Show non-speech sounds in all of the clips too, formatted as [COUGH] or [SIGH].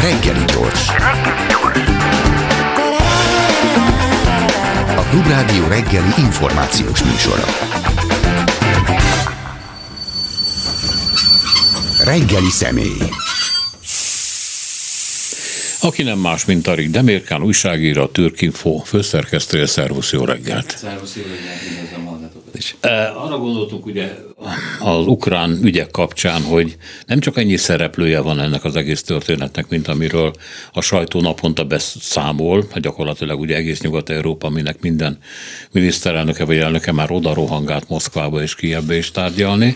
Reggeli gyors. A Klubrádió reggeli információs műsora. Reggeli személy. Aki nem más, mint Tarik Demérkán, újságíró, a Türkinfo főszerkesztője, szervusz, jó reggelt! Szervusz, jó reggelt, is. Arra gondoltunk ugye az ukrán ügyek kapcsán, hogy nem csak ennyi szereplője van ennek az egész történetnek, mint amiről a sajtó naponta beszámol, gyakorlatilag ugye egész Nyugat-Európa, aminek minden miniszterelnöke vagy elnöke már oda rohangált Moszkvába és Kievbe is tárgyalni,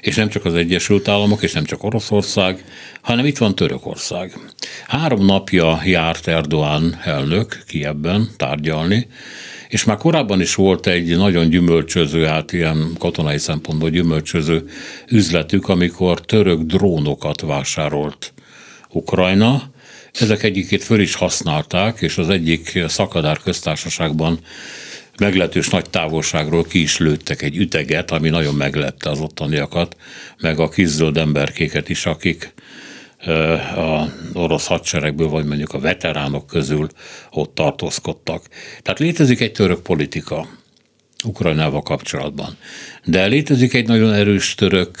és nem csak az Egyesült Államok, és nem csak Oroszország, hanem itt van Törökország. Három napja járt Erdoğan elnök Kievben tárgyalni, és már korábban is volt egy nagyon gyümölcsöző, hát ilyen katonai szempontból gyümölcsöző üzletük, amikor török drónokat vásárolt Ukrajna, ezek egyikét föl is használták, és az egyik szakadár köztársaságban meglehetős nagy távolságról ki is lőttek egy üteget, ami nagyon meglette az ottaniakat, meg a kiszöld emberkéket is, akik a orosz hadseregből, vagy mondjuk a veteránok közül ott tartózkodtak. Tehát létezik egy török politika Ukrajnával kapcsolatban. De létezik egy nagyon erős török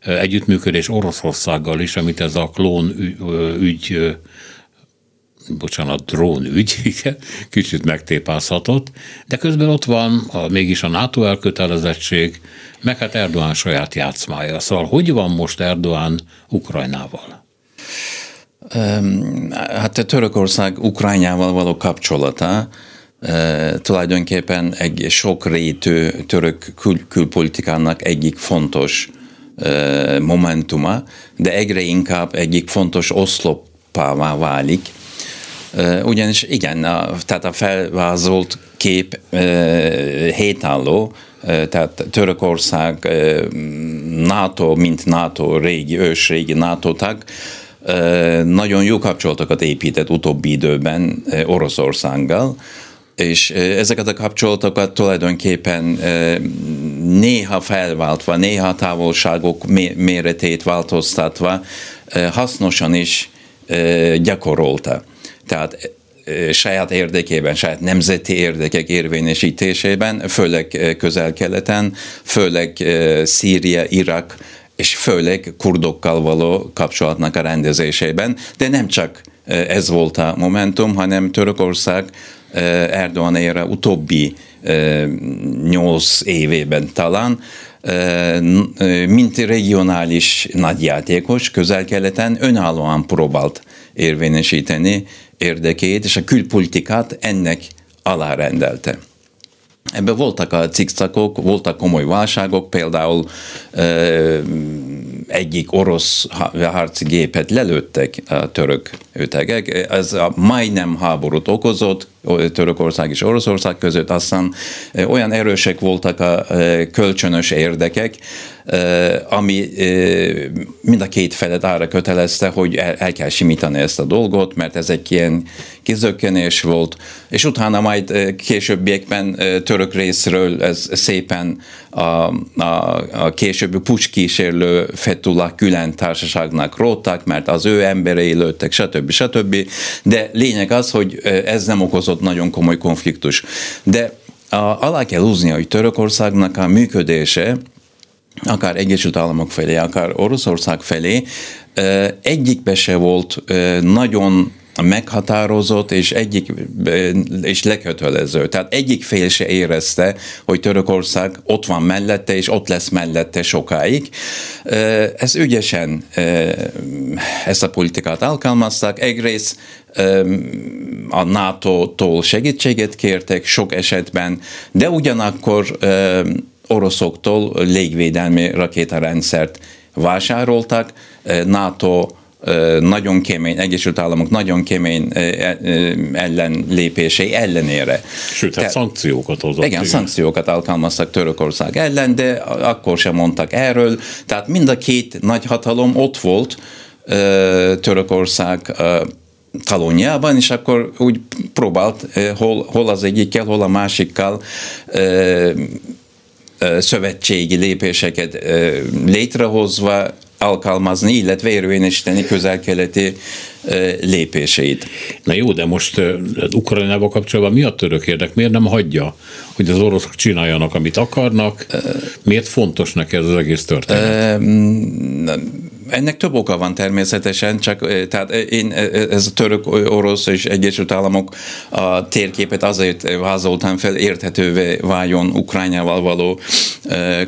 együttműködés Oroszországgal is, amit ez a klón ügy bocsánat, drónügy, [LAUGHS] igen, kicsit megtépázhatott, de közben ott van a, mégis a NATO elkötelezettség, meg hát Erdoğan saját játszmája. Szóval hogy van most Erdoğan Ukrajnával? Hát Törökország Ukrajnával való kapcsolata tulajdonképpen egy sok rétű török kül- külpolitikának egyik fontos momentuma, de egyre inkább egyik fontos oszlopává válik, ugyanis igen, a, tehát a felvázolt kép hétálló, tehát Törökország NATO, mint NATO régi, ősrégi NATO tag, nagyon jó kapcsolatokat épített utóbbi időben Oroszországgal, és ezeket a kapcsolatokat tulajdonképpen néha felváltva, néha távolságok méretét változtatva hasznosan is gyakorolta. Tehát saját érdekében, saját nemzeti érdekek érvényesítésében, főleg közel-keleten, főleg Szíria, Irak, és főleg kurdokkal való kapcsolatnak a rendezésében, de nem csak ez volt a momentum, hanem Törökország Erdoğan ére utóbbi nyolc évében talán, mint regionális nagyjátékos közel-keleten önállóan próbált érvényesíteni érdekét, és a külpolitikát ennek alárendelte. Ebben voltak a cikcakok, voltak komoly válságok, például egyik orosz harci gépet lelőttek a török ötegek. Ez a majdnem háborút okozott, Törökország és Oroszország között, aztán olyan erősek voltak a kölcsönös érdekek, ami mind a két felet arra kötelezte, hogy el, el kell simítani ezt a dolgot, mert ez egy ilyen kizökkenés volt, és utána majd későbbiekben török részről ez szépen a, a, a későbbi pucskísérlő Fethullah Gülen társaságnak rótták, mert az ő emberei lőttek, stb. stb. De lényeg az, hogy ez nem okozott nagyon komoly konfliktus. De a, alá kell húzni, hogy Törökországnak a működése akár Egyesült Államok felé, akár Oroszország felé, egyikbe se volt nagyon meghatározott és egyik és lekötelező. Tehát egyik fél se érezte, hogy Törökország ott van mellette, és ott lesz mellette sokáig. Ez ügyesen ezt a politikát alkalmazták. Egyrészt a NATO-tól segítséget kértek sok esetben, de ugyanakkor oroszoktól légvédelmi rakétarendszert vásároltak, NATO nagyon kemény, Egyesült Államok nagyon kemény ellenlépései ellenére. Sőt, hát szankciókat hozott. Igen, igen, szankciókat alkalmaztak Törökország ellen, de akkor sem mondtak erről. Tehát mind a két nagy hatalom ott volt Törökország talonjában, és akkor úgy próbált hol, hol az egyikkel, hol a másikkal szövetségi lépéseket létrehozva alkalmazni, illetve érvényesíteni közel-keleti lépéseit. Na jó, de most az Ukrajnával kapcsolatban mi a török érdek? Miért nem hagyja, hogy az oroszok csináljanak, amit akarnak? Miért fontos neki ez az egész történet? Ennek több oka van természetesen, csak tehát én ez a török, orosz és Egyesült Államok a térképet azért vázoltam fel, érthetővé váljon Ukrajnával való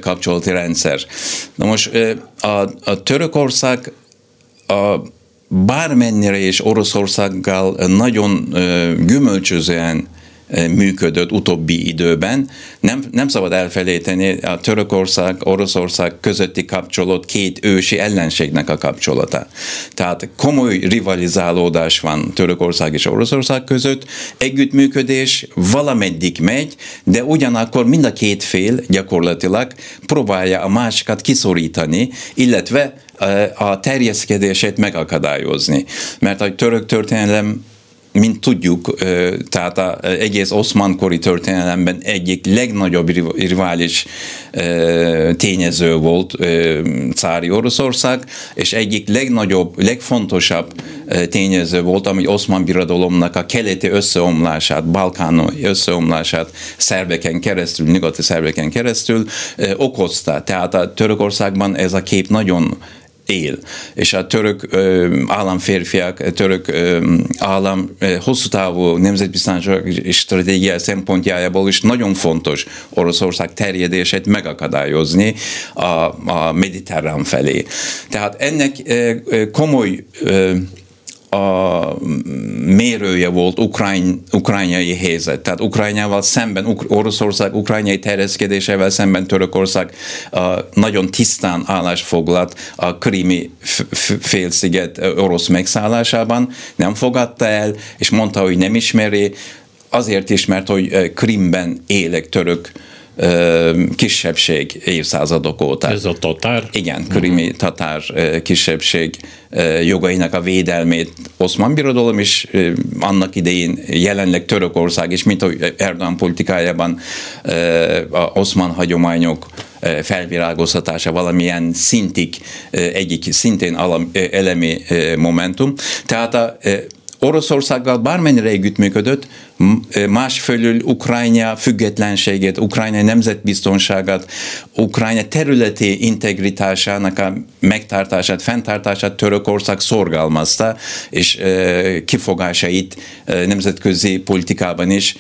kapcsolati rendszer. Na most a, a Törökország a bármennyire is Oroszországgal nagyon gyümölcsözően működött utóbbi időben. Nem, nem szabad elfelejteni a Törökország, Oroszország közötti kapcsolat két ősi ellenségnek a kapcsolata. Tehát komoly rivalizálódás van Törökország és Oroszország között, együttműködés valameddig megy, de ugyanakkor mind a két fél gyakorlatilag próbálja a másikat kiszorítani, illetve a terjeszkedését megakadályozni. Mert a török történelem mint tudjuk, tehát az egész oszmán kori történelemben egyik legnagyobb rivális tényező volt cári Oroszország, és egyik legnagyobb, legfontosabb tényező volt, ami oszmán birodalomnak a keleti összeomlását, balkáni összeomlását szerbeken keresztül, nyugati szerbeken keresztül okozta. Tehát a Törökországban ez a kép nagyon él. És a török államférfiak, török állam hosszú távú nemzetbiztonsági stratégia szempontjából is nagyon fontos Oroszország terjedését megakadályozni a, a mediterrán felé. Tehát ennek komoly a mérője volt ukrajn, ukrajnai helyzet. Tehát Ukrajnával szemben, Oroszország ukrajnai terjeszkedésével szemben Törökország uh, nagyon tisztán állásfoglalt a krimi félsziget orosz megszállásában, nem fogadta el, és mondta, hogy nem ismeri, azért is, mert hogy Krimben élek török kisebbség évszázadok óta. Ez a tatár? Igen, krimi uh-huh. tatár kisebbség jogainak a védelmét Oszmán Birodalom is annak idején jelenleg Törökország is, mint ahogy Erdogan politikájában a oszmán hagyományok felvirágoztatása valamilyen szintig egyik szintén elemi momentum. Tehát a Oroszországgal bármennyire együttműködött, másfelől Ukrajna függetlenségét, Ukrajna nemzetbiztonságát, Ukrajna területi integritásának a megtartását, fenntartását Törökország szorgalmazta, és kifogásait nemzetközi politikában is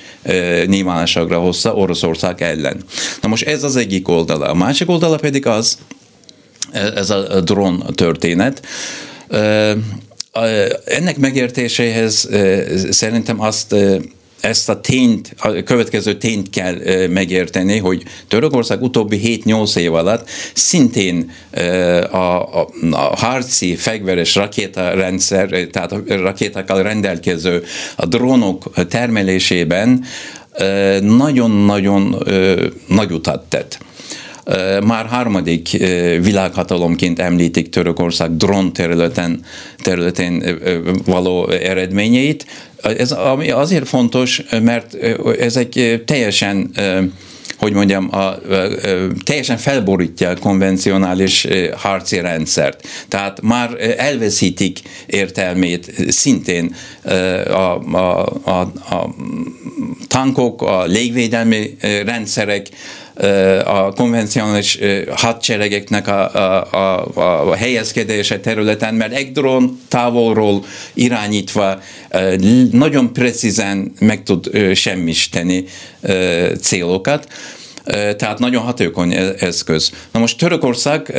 nyilvánosságra hozta Oroszország ellen. Na most ez az egyik oldala. A másik oldala pedig az, ez a drón történet, ennek megértéséhez szerintem azt ezt a tényt, a következő tényt kell megérteni, hogy Törökország utóbbi 7-8 év alatt szintén a, a, a harci fegyveres rakétarendszer, tehát a rakétákkal rendelkező a drónok termelésében nagyon-nagyon nagy utat tett. Már harmadik világhatalomként említik Törökország drón területen, területen való eredményeit. Ez ami azért fontos, mert ez egy teljesen hogy mondjam, a, a, a, teljesen felborítja a konvencionális harci rendszert. Tehát már elveszítik értelmét szintén a, a, a, a tankok, a légvédelmi rendszerek, a konvencionális hadseregeknek a, a, a, a helyezkedése területen, mert egy drón távolról irányítva nagyon precízen meg tud semmisíteni célokat tehát nagyon hatékony e, eszköz. Na most Törökország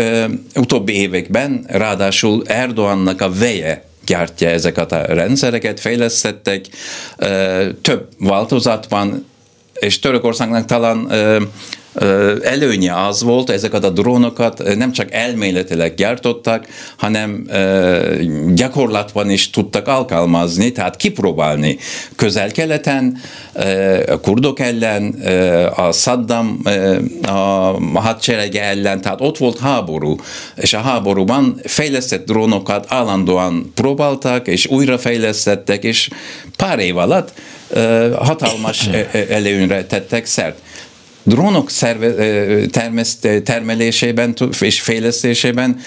utóbbi években ráadásul Erdoğannak a veje gyártja ezeket a rendszereket, fejlesztettek, több változat van, és Törökországnak talán előnye az volt, ezeket a drónokat nem csak elméletileg gyártottak, hanem gyakorlatban is tudtak alkalmazni, tehát kipróbálni közel-keleten, a kurdok ellen, a Saddam a hadserege ellen, tehát ott volt háború, és a háborúban fejlesztett drónokat állandóan próbáltak, és újra fejlesztettek, és pár év alatt hatalmas előnyre tettek szert drónok szerve, termeszt, termelésében és fejlesztésében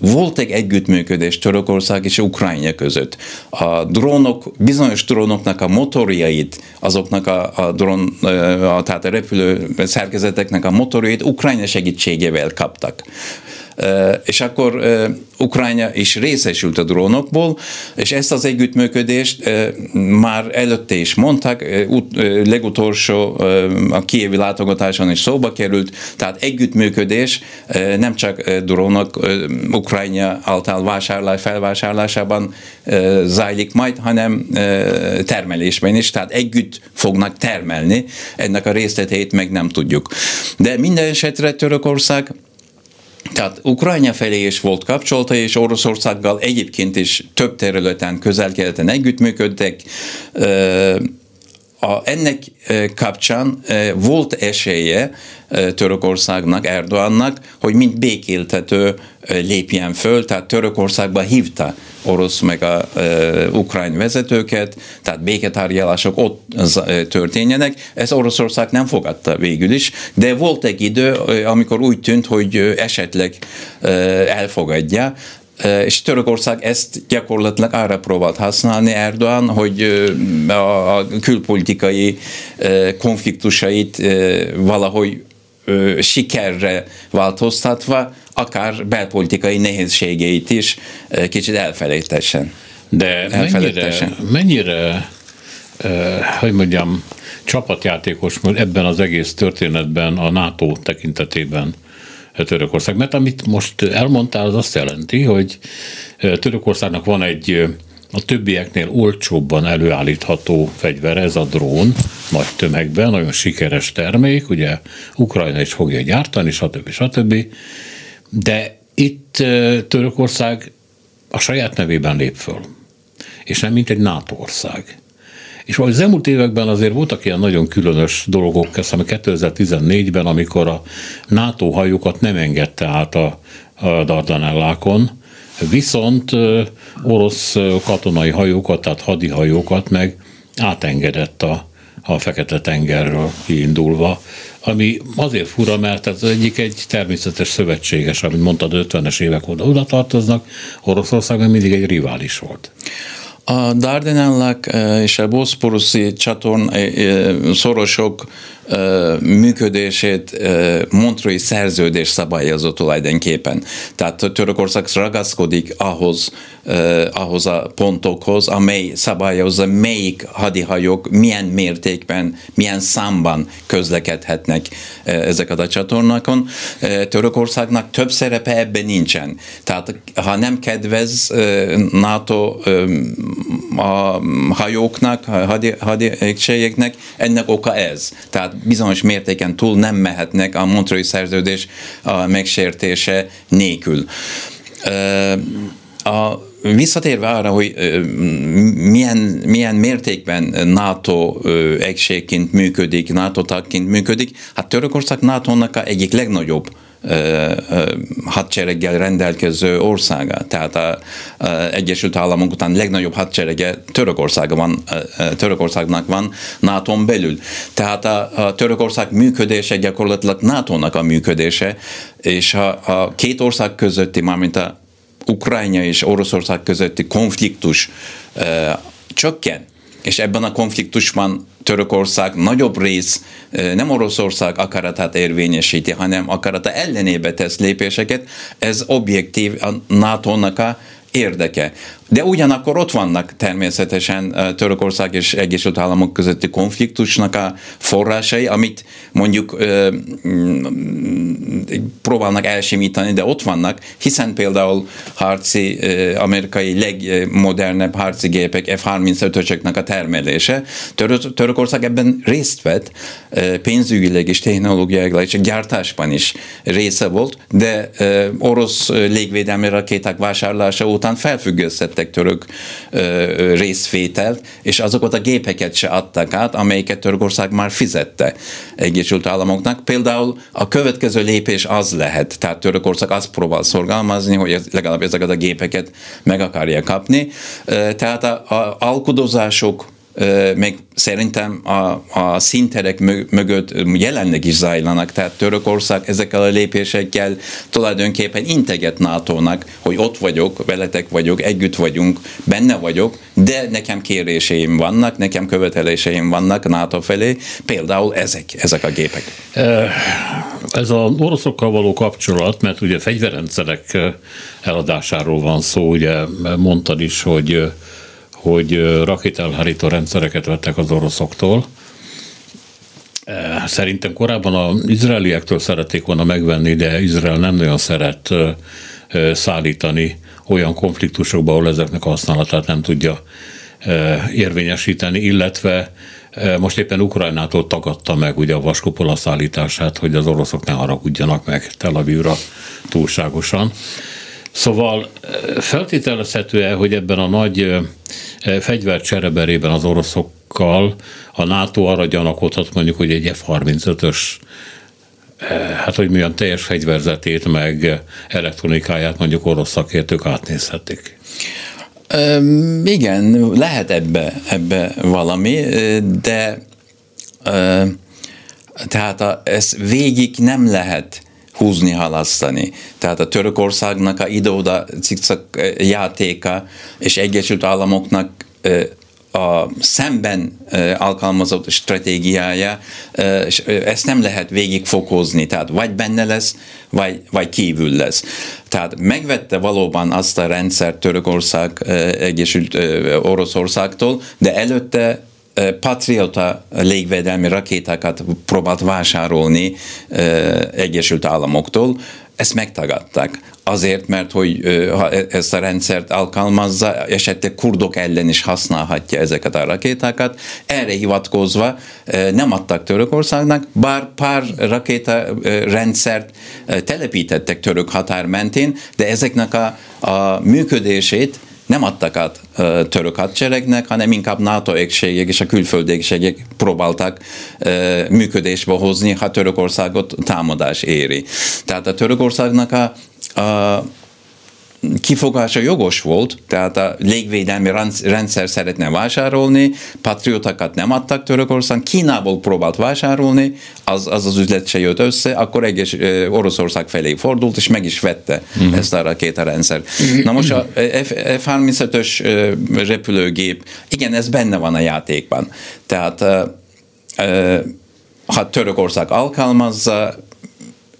volt egy együttműködés Törökország és Ukrajna között. A drónok, bizonyos drónoknak a motorjait, azoknak a, a drón, a, tehát a repülő szerkezeteknek a motorjait Ukrajna segítségével kaptak és akkor Ukrajna is részesült a drónokból, és ezt az együttműködést már előtte is mondták, legutolsó a kievi látogatáson is szóba került, tehát együttműködés nem csak drónok Ukrajna által vásárlás, felvásárlásában zajlik majd, hanem termelésben is, tehát együtt fognak termelni, ennek a részleteit meg nem tudjuk. De minden esetre Törökország tehát Ukrajna felé is volt kapcsolata, és Oroszországgal egyébként is több területen, közel-keleten együttműködtek. A, ennek kapcsán volt esélye Törökországnak, Erdoğannak, hogy mint békéltető lépjen föl, tehát Törökországba hívta orosz meg a e, ukrán vezetőket, tehát béketárgyalások ott történjenek. Ez Oroszország nem fogadta végül is, de volt egy idő, amikor úgy tűnt, hogy esetleg elfogadja, és Törökország ezt gyakorlatilag arra próbált használni Erdoğan, hogy a külpolitikai konfliktusait valahogy sikerre változtatva, akár belpolitikai nehézségeit is kicsit elfelejtessen. De mennyire, mennyire hogy mondjam, csapatjátékos ebben az egész történetben a NATO tekintetében Törökország. Mert amit most elmondtál, az azt jelenti, hogy Törökországnak van egy a többieknél olcsóbban előállítható fegyver, ez a drón, nagy tömegben, nagyon sikeres termék, ugye Ukrajna is fogja gyártani, stb. stb. De itt Törökország a saját nevében lép föl, és nem mint egy NATO ország. És az elmúlt években azért voltak ilyen nagyon különös dolgok, ezt 2014-ben, amikor a NATO hajókat nem engedte át a, a Dardanellákon, viszont orosz katonai hajókat, tehát hadihajókat meg átengedett a, a Fekete-tengerről kiindulva, ami azért fura, mert ez egyik egy természetes szövetséges, amit mondtad, 50-es évek óta oda tartoznak, Oroszország mindig egy rivális volt. A Dardanellák és a Boszporuszi csatorn szorosok működését Montreux szerződés szabályozó tulajdonképpen. Tehát Törökország ragaszkodik ahhoz, ahhoz a pontokhoz, amely szabályozza, melyik hadihajók milyen mértékben, milyen számban közlekedhetnek ezeket a csatornákon. Törökországnak több szerepe ebben nincsen. Tehát ha nem kedvez NATO a hajóknak, hadi, hadi ennek oka ez. Tehát bizonyos mértéken túl nem mehetnek a Montreux szerződés a megsértése nélkül. A, visszatérve arra, hogy milyen, milyen mértékben NATO egységként működik, NATO tagként működik, hát Törökország NATO-nak egyik legnagyobb hadsereggel rendelkező országa. Tehát a, a Egyesült Államok után legnagyobb hadserege Törökország van, Törökországnak van nato belül. Tehát a, a Törökország működése gyakorlatilag NATO-nak a működése, és a, a két ország közötti, mármint a Ukrajna és Oroszország közötti konfliktus e, csökken, és ebben a konfliktusban Törökország nagyobb rész nem Oroszország akaratát érvényesíti, hanem akarata ellenébe tesz lépéseket, ez objektív a NATO-nak a érdeke. De ugyanakkor ott vannak természetesen Törökország és Egyesült Államok közötti konfliktusnak a forrásai, amit mondjuk mm, próbálnak elsimítani, de ott vannak, hiszen például harci, amerikai legmodernebb harci gépek F-35-ösöknek a termelése. Tör- Törökország ebben részt vett, pénzügyileg és technológiailag és gyártásban is része volt, de orosz légvédelmi rakéták vásárlása után felfüggesztett vettek török ö, részvételt, és azokat a gépeket se adtak át, amelyeket Törökország már fizette Egyesült Államoknak. Például a következő lépés az lehet, tehát Törökország azt próbál szorgalmazni, hogy legalább ezeket a gépeket meg akarja kapni. Tehát a, a alkudozások meg szerintem a, a szinterek mögött jelenleg is zajlanak, tehát Törökország ezekkel a lépésekkel tulajdonképpen integet NATO-nak, hogy ott vagyok, veletek vagyok, együtt vagyunk, benne vagyok, de nekem kéréseim vannak, nekem követeléseim vannak NATO felé, például ezek, ezek a gépek. Ez az oroszokkal való kapcsolat, mert ugye fegyverrendszerek eladásáról van szó, ugye mondtad is, hogy hogy rakételhárító rendszereket vettek az oroszoktól. Szerintem korábban az izraeliektől szerették volna megvenni, de Izrael nem nagyon szeret szállítani olyan konfliktusokba, ahol ezeknek a használatát nem tudja érvényesíteni, illetve most éppen Ukrajnától tagadta meg ugye a vaskupola szállítását, hogy az oroszok ne haragudjanak meg Tel Avivra túlságosan. Szóval feltételezhető-e, hogy ebben a nagy fegyvercsereberében az oroszokkal a NATO arra gyanakodhat mondjuk, hogy egy F-35-ös hát hogy milyen teljes fegyverzetét, meg elektronikáját mondjuk orosz szakértők átnézhetik. Üm, igen, lehet ebbe, ebbe valami, de tehát a, ez végig nem lehet húzni, halasztani. Tehát a Törökországnak a ide-oda játéka és Egyesült Államoknak a szemben alkalmazott stratégiája, ezt nem lehet végigfokozni, tehát vagy benne lesz, vagy, vagy kívül lesz. Tehát megvette valóban azt a rendszer Törökország Egyesült Oroszországtól, de előtte patriota légvédelmi rakétákat próbált vásárolni Egyesült Államoktól, ezt megtagadták. Azért, mert hogy ha e, ezt a rendszert alkalmazza, esetleg kurdok ellen is használhatja ezeket a rakétákat. Erre hivatkozva nem adtak Törökországnak, bár pár rakéta rendszert telepítettek török határ mentén, de ezeknek a, a működését nem adtak át török hadseregnek, hanem inkább NATO egységek és a külföldi egységek próbálták működésbe hozni, ha Törökországot támadás éri. Tehát a Törökországnak a, a kifogása jogos volt, tehát a légvédelmi rendszer szeretne vásárolni, patriotakat nem adtak Törökország, Kínából próbált vásárolni, az az, az üzlet se jött össze, akkor egyes Oroszország felé fordult, és meg is vette uh-huh. ezt a rakétarendszert. Na most a F-35-ös repülőgép, igen, ez benne van a játékban. Tehát ha Törökország alkalmazza,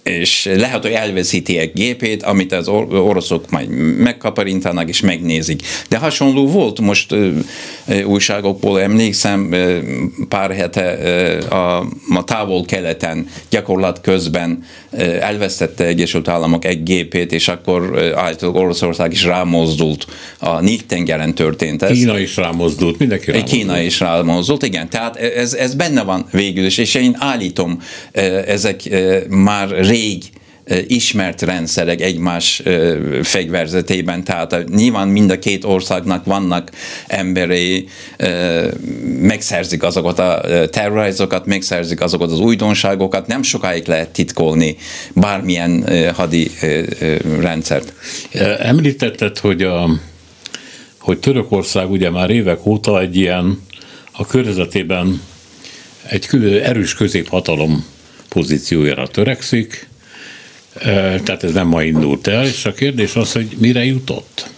és lehet, hogy elveszíti egy gépét, amit az oroszok majd megkaparintanak és megnézik. De hasonló volt, most újságokból emlékszem, pár hete a, a távol-keleten gyakorlat közben elvesztette Egyesült Államok egy gépét, és akkor általában Oroszország is rámozdult. A Nyílt-tengeren történt ez. Kína is rámozdult, mindenki rámozdult. Kína is rámozdult, igen. Tehát ez, ez benne van végül is, és én állítom, ezek már rég ismert rendszerek egymás fegyverzetében, tehát nyilván mind a két országnak vannak emberei, megszerzik azokat a terrorizokat, megszerzik azokat az újdonságokat, nem sokáig lehet titkolni bármilyen hadi rendszert. Említetted, hogy, a, hogy Törökország ugye már évek óta egy ilyen a környezetében egy erős középhatalom pozíciójára törekszik, tehát ez nem ma indult el, és a kérdés az, hogy mire jutott.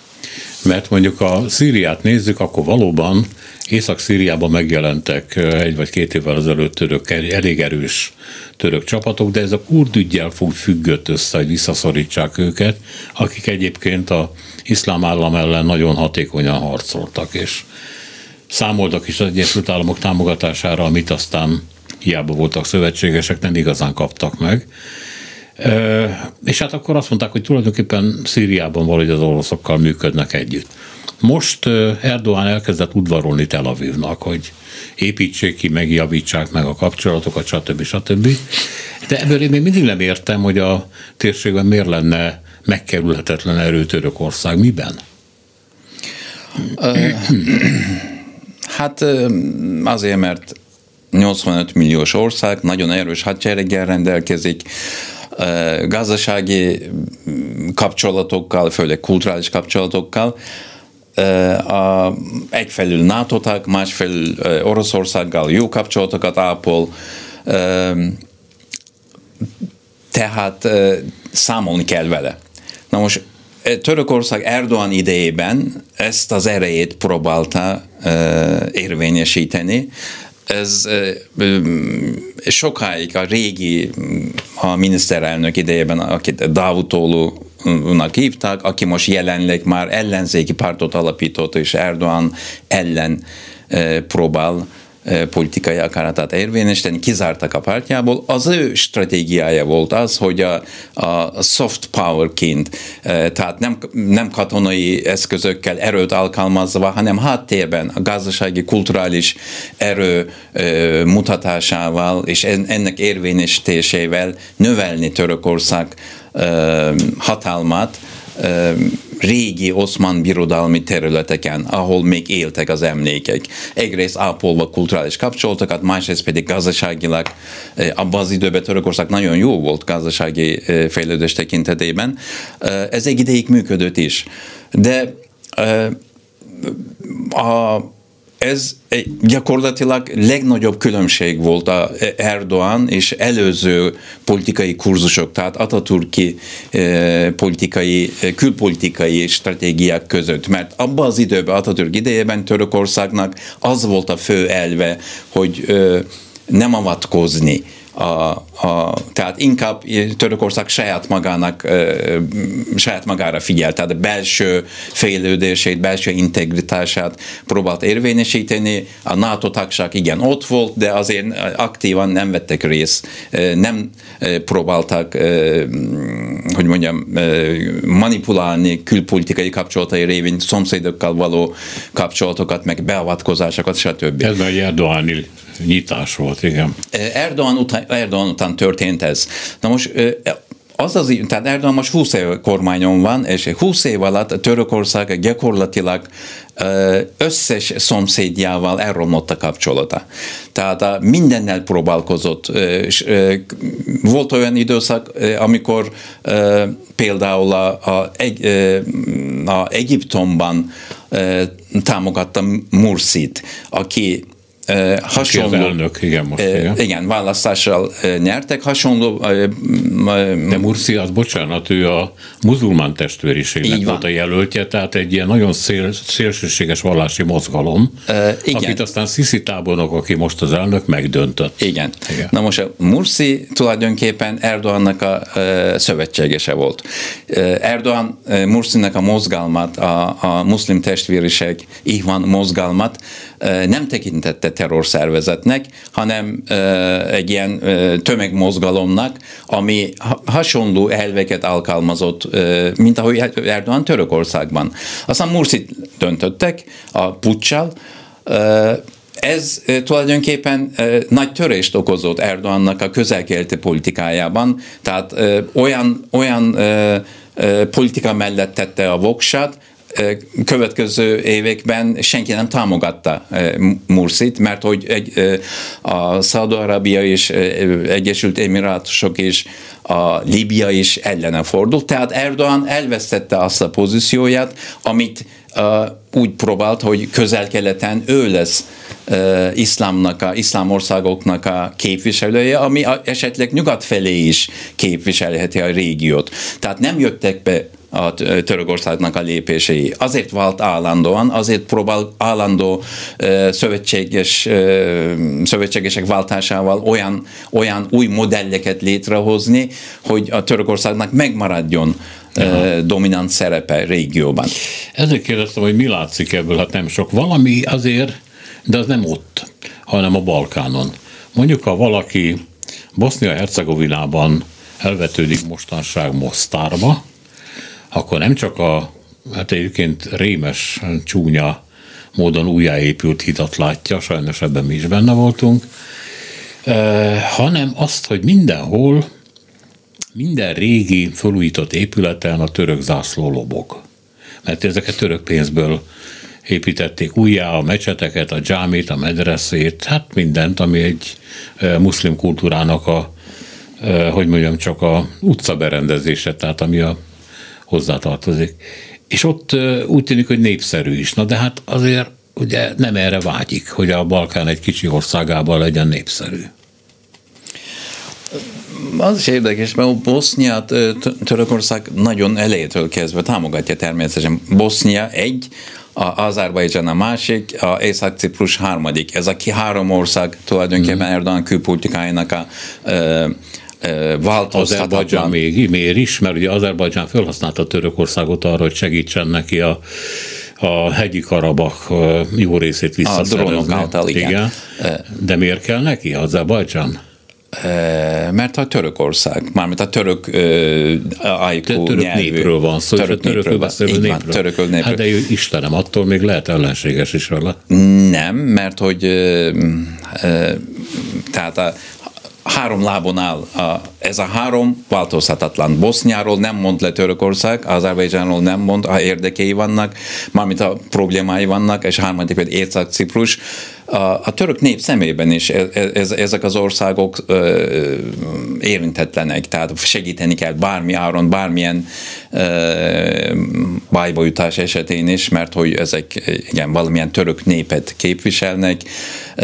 Mert mondjuk a Szíriát nézzük, akkor valóban Észak-Szíriában megjelentek egy vagy két évvel ezelőtt török, elég erős török csapatok, de ez a kurd ügyjel fog függött össze, hogy visszaszorítsák őket, akik egyébként a iszlám állam ellen nagyon hatékonyan harcoltak, és számoltak is az Egyesült Államok támogatására, amit aztán hiába voltak szövetségesek, nem igazán kaptak meg. És hát akkor azt mondták, hogy tulajdonképpen Szíriában valahogy az oroszokkal működnek együtt. Most Erdoğan elkezdett udvarolni Tel Avivnak, hogy építsék ki, megjavítsák meg a kapcsolatokat, stb. stb. De ebből én még mindig nem értem, hogy a térségben miért lenne megkerülhetetlen erő Törökország. Miben? hát azért, mert 85 milliós ország, nagyon erős hadsereggel rendelkezik, gazdasági kapcsolatokkal, főleg kulturális kapcsolatokkal, egyfelül NATO tag, másfelül Oroszországgal jó kapcsolatokat ápol, tehát számolni kell vele. Na most Törökország Erdoğan idejében ezt az erejét próbálta érvényesíteni, ez sokáig a régi a miniszterelnök idejében, akit Davutoglu-nak hívták, aki most jelenleg már ellenzéki pártot alapított, és Erdoğan ellen próbál politikai akaratát érvényesíteni, kizártak a pártjából. Az ő stratégiája volt az, hogy a, a soft powerként, tehát nem, nem katonai eszközökkel erőt alkalmazva, hanem háttérben a gazdasági, kulturális erő mutatásával és ennek érvényesítésével növelni Törökország hatalmát, régi oszmán birodalmi területeken, ahol még éltek az emlékek. Egyrészt ápolva kulturális kapcsolatokat, másrészt pedig gazdaságilag abban az időben Törökország nagyon jó volt gazdasági fejlődés tekintetében. Ez egy ideig működött is. De a ez gyakorlatilag legnagyobb különbség volt a Erdoğan és előző politikai kurzusok, tehát Atatürki eh, politikai, eh, külpolitikai stratégiák között, mert abban az időben, Atatürk idejében Törökországnak az volt a fő elve, hogy eh, nem avatkozni a, a, tehát inkább Törökország saját magának, saját magára figyelt, tehát belső fejlődését, belső integritását próbált érvényesíteni. A NATO tagság igen ott volt, de azért aktívan nem vettek részt, nem próbáltak, hogy mondjam, manipulálni külpolitikai kapcsolatai révén szomszédokkal való kapcsolatokat, meg beavatkozásokat, stb. Ez a Erdoğan nyitás volt, igen. Erdogan után, Erdogan után történt ez. Na most az az, tehát Erdogan most 20 év kormányon van, és 20 év alatt Törökország gyakorlatilag összes szomszédjával elromlott a kapcsolata. Tehát mindennel próbálkozott. Volt olyan időszak, amikor például a, a, a Egyiptomban támogatta Mursit, aki hasonló... Az elnök, igen, most, igen. igen, választással nyertek, hasonló... De Mursi, az bocsánat, ő a muzulmán testvériségnek volt a jelöltje, tehát egy ilyen nagyon szél, szélsőséges vallási mozgalom, uh, igen. akit aztán Sisi tábornok, aki most az elnök, megdöntött. Igen. igen. Na most a Mursi tulajdonképpen Erdogannak a szövetségese volt. Erdogan uh, Mursinek a mozgalmat, a, a muszlim testvériség Ihvan mozgalmat nem tekintette terrorszervezetnek, hanem egy ilyen tömegmozgalomnak, ami hasonló elveket alkalmazott, mint ahogy Erdogan Törökországban. Aztán Mursit döntöttek a puccsal, ez tulajdonképpen nagy törést okozott Erdogannak a közelkeleti politikájában, tehát olyan, olyan politika mellett tette a voksát, következő években senki nem támogatta Mursit, mert hogy egy, a Szaudarábia és Egyesült Emirátusok és a Líbia is ellene fordult, tehát Erdogan elvesztette azt a pozícióját, amit úgy próbált, hogy közel-keleten ő lesz iszlámnak, a, iszlám országoknak a képviselője, ami esetleg nyugat felé is képviselheti a régiót. Tehát nem jöttek be a Törökországnak a lépései. Azért vált állandóan, azért próbál állandó szövetséges, szövetségesek váltásával olyan, olyan új modelleket létrehozni, hogy a Törökországnak megmaradjon Aha. dominant szerepe régióban. Ezért kérdeztem, hogy mi látszik ebből, hát nem sok. Valami azért, de az nem ott, hanem a Balkánon. Mondjuk, ha valaki Bosznia-Hercegovinában elvetődik mostanság Mostárba, akkor nem csak a, hát egyébként rémes, csúnya módon újjáépült hidat látja, sajnos ebben mi is benne voltunk, eh, hanem azt, hogy mindenhol, minden régi, felújított épületen a török zászló lobog. Mert ezeket török pénzből építették újjá a mecseteket, a dzsámit, a medreszét, hát mindent, ami egy muszlim kultúrának a, hogy mondjam, csak a utca berendezése, tehát ami a hozzátartozik. és ott úgy tűnik, hogy népszerű is. Na de hát azért ugye nem erre vágyik, hogy a Balkán egy kicsi országában legyen népszerű. Az is érdekes, mert Bosznia, Törökország nagyon elejétől kezdve támogatja természetesen. Bosznia egy, a Azerbajdzsán a másik, a Észak-Ciprus harmadik. Ez a három ország tulajdonképpen mm. Erdogan külpolitikájának a változhatatlan. Azerbajdzsán még miért is, mert ugye Azerbajdzsán felhasználta Törökországot arra, hogy segítsen neki a a hegyi Karabak jó részét visszaszerezni. A drónok által, igen. igen. De miért kell neki Azerbajdzsán? Mert a Törökország, mármint a török uh, ajkú török nyelvű. népről van szó, török, törökről beszélő népről. Van, török népről. Hát de Istenem, attól még lehet ellenséges is vele. Nem, mert hogy uh, uh, tehát a, három lábon áll. Ez a három változhatatlan. Boszniáról nem mond le Törökország, Azerbajdzsánról nem mond, ha érdekei vannak, mármint a problémái vannak, és harmadik pedig Észak-Ciprus a, a török nép szemében is ez, ez, ezek az országok ö, érintetlenek, tehát segíteni kell bármi áron, bármilyen ö, bajba jutás esetén is, mert hogy ezek igen, valamilyen török népet képviselnek,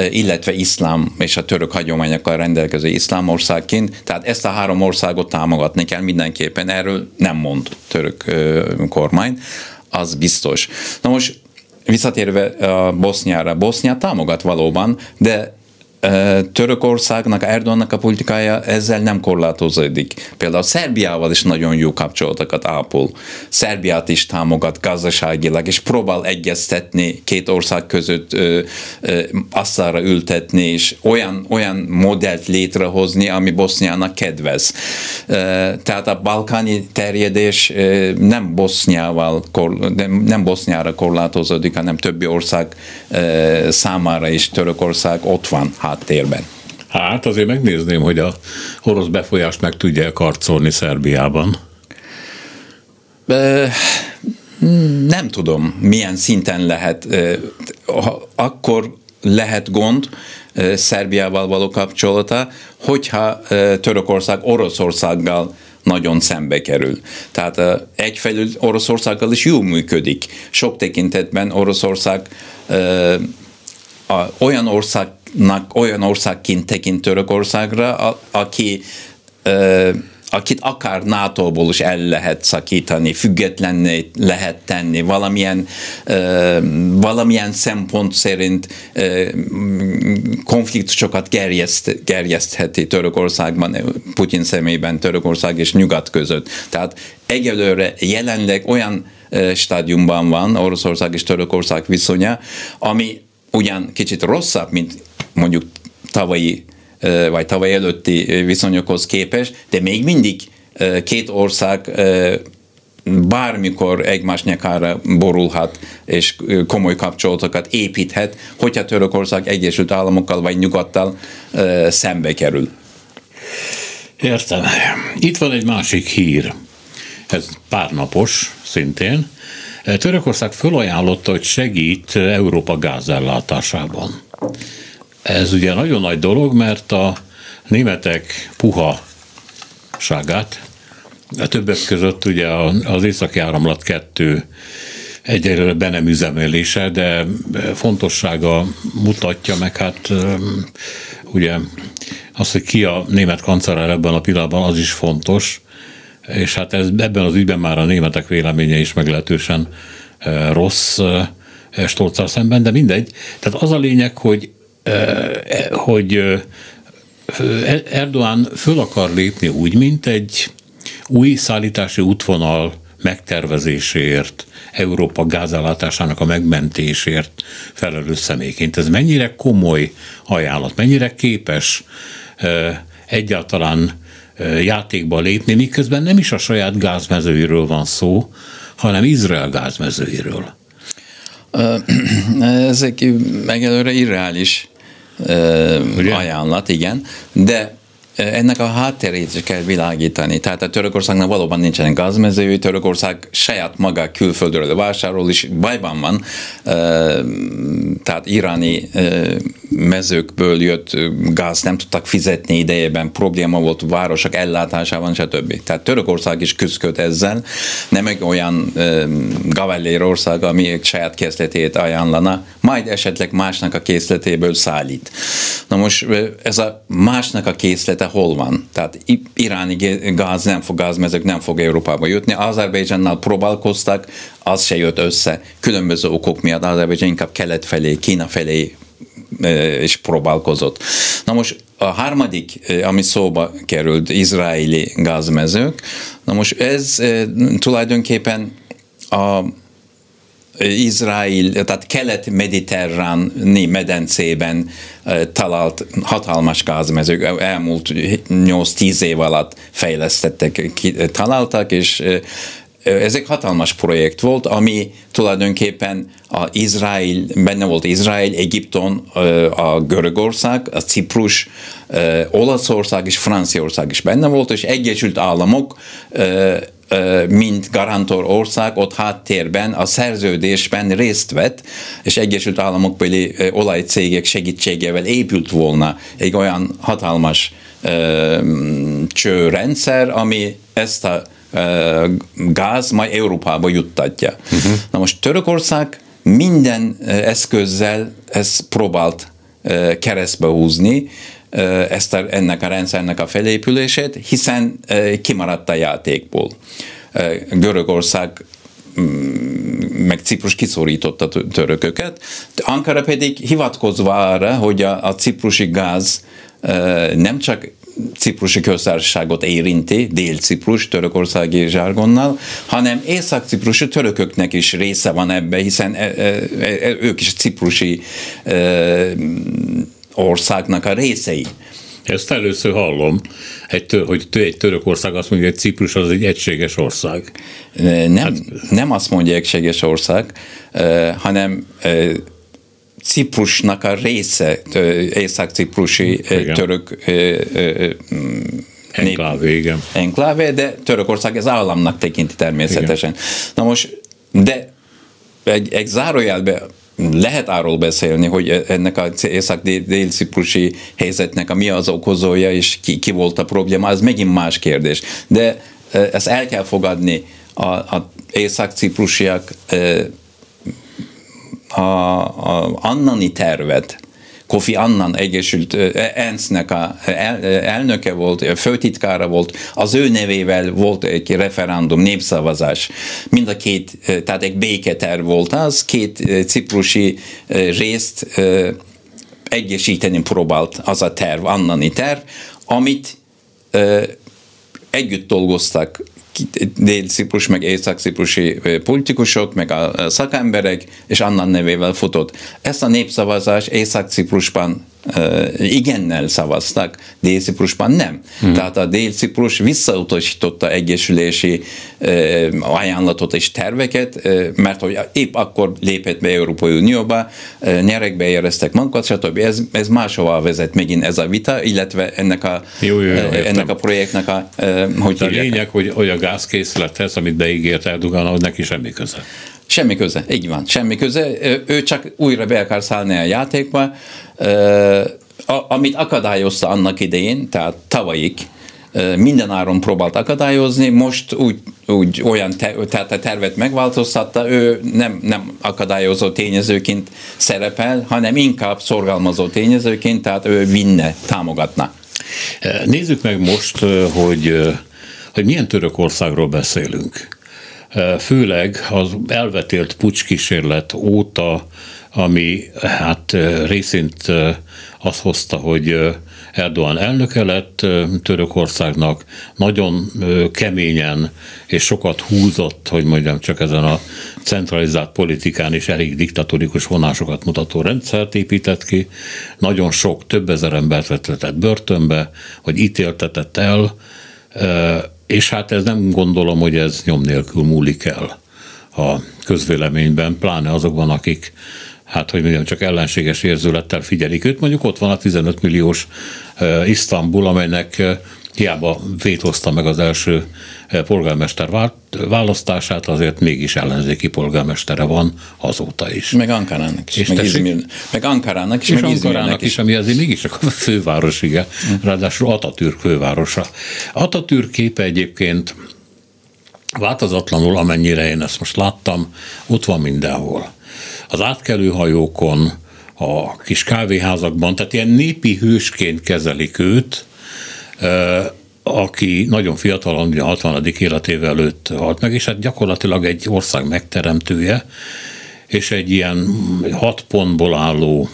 illetve iszlám és a török hagyományokkal rendelkező iszlám országként, tehát ezt a három országot támogatni kell mindenképpen, erről nem mond török ö, kormány az biztos. Na most visszatérve a Boszniára, Bosznia támogat valóban, de Törökországnak, Erdogannak a politikája ezzel nem korlátozódik. Például Szerbiával is nagyon jó kapcsolatokat ápol. Szerbiát is támogat gazdaságilag, és próbál egyeztetni két ország között ö, ö, asszára ültetni, és olyan, olyan modellt létrehozni, ami Boszniának kedvez. Tehát a balkáni terjedés nem Boszniával, nem Boszniára korlátozódik, hanem többi ország számára is Törökország ott van háttérben. Hát azért megnézném, hogy a orosz befolyást meg tudja karcolni Szerbiában. Nem tudom, milyen szinten lehet. Akkor lehet gond Szerbiával való kapcsolata, hogyha Törökország Oroszországgal nagyon szembe kerül. Tehát egyfelől Oroszországgal is jól működik. Sok tekintetben Oroszország olyan ország olyan országként tekint Törökországra, aki ö, akit akár NATO-ból is el lehet szakítani, függetlenné lehet tenni, valamilyen, ö, valamilyen szempont szerint ö, konfliktusokat gerjeszt, gerjesztheti Törökországban, Putyin szemében Törökország és Nyugat között. Tehát egyelőre jelenleg olyan stádiumban van Oroszország és Törökország viszonya, ami ugyan kicsit rosszabb, mint mondjuk tavalyi vagy tavaly előtti viszonyokhoz képest, de még mindig két ország bármikor egymás nyakára borulhat, és komoly kapcsolatokat építhet, hogyha Törökország Egyesült Államokkal vagy Nyugattal szembe kerül. Értem. Itt van egy másik hír. Ez párnapos szintén. Törökország fölajánlotta, hogy segít Európa gázellátásában. Ez ugye nagyon nagy dolog, mert a németek puha ságát, a többek között ugye az északi áramlat 2 egyelőre be nem üzemelése, de fontossága mutatja meg, hát ugye az, hogy ki a német kancellár ebben a pillanatban, az is fontos, és hát ez, ebben az ügyben már a németek véleménye is meglehetősen rossz Stolccal szemben, de mindegy. Tehát az a lényeg, hogy hogy Erdoğan föl akar lépni úgy, mint egy új szállítási útvonal megtervezéséért, Európa gázállátásának a megmentésért felelős személyként. Ez mennyire komoly ajánlat, mennyire képes egyáltalán játékba lépni, miközben nem is a saját gázmezőiről van szó, hanem Izrael gázmezőiről. [CLEARS THROAT] Ezek egyelőre irreális Ugye? ajánlat, igen, de ennek a hátterét is kell világítani. Tehát a Törökországnak valóban nincsen gázmezői, Törökország saját maga külföldről vásárol, és bajban van, tehát iráni mezőkből jött gáz nem tudtak fizetni idejében, probléma volt városok ellátásában, stb. Tehát Törökország is küzdött ezzel, nem egy olyan gavellér ország, ami egy saját készletét ajánlana, majd esetleg másnak a készletéből szállít. Na most ez a másnak a készlete hol van? Tehát iráni gáz nem fog, gázmezők nem fog Európába jutni, Azerbajdzsánnal próbálkoztak, az se jött össze, különböző okok miatt Azerbajdzsán inkább kelet felé, Kína felé és próbálkozott. Na most a harmadik, ami szóba került, izraeli gázmezők, na most ez tulajdonképpen a Izrael, tehát kelet-mediterráni medencében talált hatalmas gázmezők, elmúlt 8-10 év alatt fejlesztettek, találtak, és ez egy hatalmas projekt volt, ami tulajdonképpen a Izrael, benne volt Izrael, Egyipton, a Görögország, a Ciprus, Olaszország és Franciaország is benne volt, és Egyesült Államok mint garantor ország ott háttérben a szerződésben részt vett, és Egyesült Államokbeli olajcégek segítségével épült volna egy olyan hatalmas csőrendszer, ami ezt a gáz majd Európába juttatja. Uh-huh. Na most Törökország minden eszközzel ezt próbált keresztbe húzni, ezt a, ennek a rendszernek a felépülését, hiszen kimaradt a játékból. Görögország mm, meg Ciprus kiszorította törököket, Ankara pedig hivatkozva arra, hogy a, a ciprusi gáz nem csak ciprusi köztársaságot érinti, Dél-Ciprus, törökországi zsargonnal, hanem észak-ciprusi törököknek is része van ebbe, hiszen e, e, e, ők is ciprusi országnak a részei. Ezt először hallom, egy, hogy egy Törökország azt mondja, hogy Ciprus az egy egységes ország. Nem, hát, nem azt mondja egységes ország, hanem Ciprusnak a része, észak-ciprusi török Enklávé, igen. Enklávé, de Törökország ez államnak tekinti természetesen. Igen. Na most, de egy, egy zárójelbe lehet arról beszélni, hogy ennek a észak-dél-ciprusi helyzetnek a mi az okozója, és ki, ki volt a probléma, az megint más kérdés. De ezt el kell fogadni, a, a észak-ciprusiak a, a annani tervet, Kofi Annan Egyesült ENSZ-nek a el, elnöke volt, főtitkára volt, az ő nevével volt egy referendum, népszavazás. Mind a két, tehát egy béketerv volt az, két ciprusi részt egyesíteni próbált az a terv, annani terv, amit együtt dolgoztak dél-ciprus, meg észak-ciprusi politikusok, meg a szakemberek, és annan nevével futott. Ezt a népszavazás Észak-Ciprusban igennel szavaztak, Dél-Ciprusban nem. Hmm. Tehát a Dél-Ciprus visszautasította egyesülési ajánlatot és terveket, mert hogy épp akkor lépett be Európai Unióba, nyerekbe éreztek magukat, stb. Ez, ez máshova vezet megint ez a vita, illetve ennek a, jó, jó, jó, ennek a projektnek a... Hogy a lényeg, hogy, hogy a gázkészlethez, amit beígért Erdogan, hogy neki semmi köze. Semmi köze, így van, semmi köze. Ő csak újra be akar szállni a játékba, amit akadályozta annak idején, tehát tavalyig, minden áron próbált akadályozni, most úgy, úgy olyan, te, tehát a tervet megváltoztatta, ő nem, nem akadályozó tényezőként szerepel, hanem inkább szorgalmazó tényezőként, tehát ő vinne, támogatna. Nézzük meg most, hogy, hogy milyen Törökországról beszélünk főleg az elvetélt pucskísérlet óta, ami hát részint azt hozta, hogy Erdogan elnöke lett Törökországnak, nagyon keményen és sokat húzott, hogy mondjam csak ezen a centralizált politikán is elég diktatórikus vonásokat mutató rendszert épített ki, nagyon sok, több ezer embert vettetett börtönbe, vagy ítéltetett el, és hát ez nem gondolom, hogy ez nyom nélkül múlik el a közvéleményben, pláne azokban, akik hát hogy mondjam, csak ellenséges érzülettel figyelik őt. Mondjuk ott van a 15 milliós Isztambul, amelynek hiába vétózta meg az első polgármester választását, azért mégis ellenzéki polgármestere van azóta is. Meg Ankarának is, és meg, Izmir, meg Ankarának is, és meg Ankarának is, is, ami azért mégiscsak a főváros, igen, ráadásul Atatürk fővárosa. Atatürk képe egyébként változatlanul, amennyire én ezt most láttam, ott van mindenhol. Az átkelőhajókon, a kis kávéházakban, tehát ilyen népi hősként kezelik őt, aki nagyon fiatalon, ugye 60. életével előtt halt meg, és hát gyakorlatilag egy ország megteremtője, és egy ilyen hat pontból álló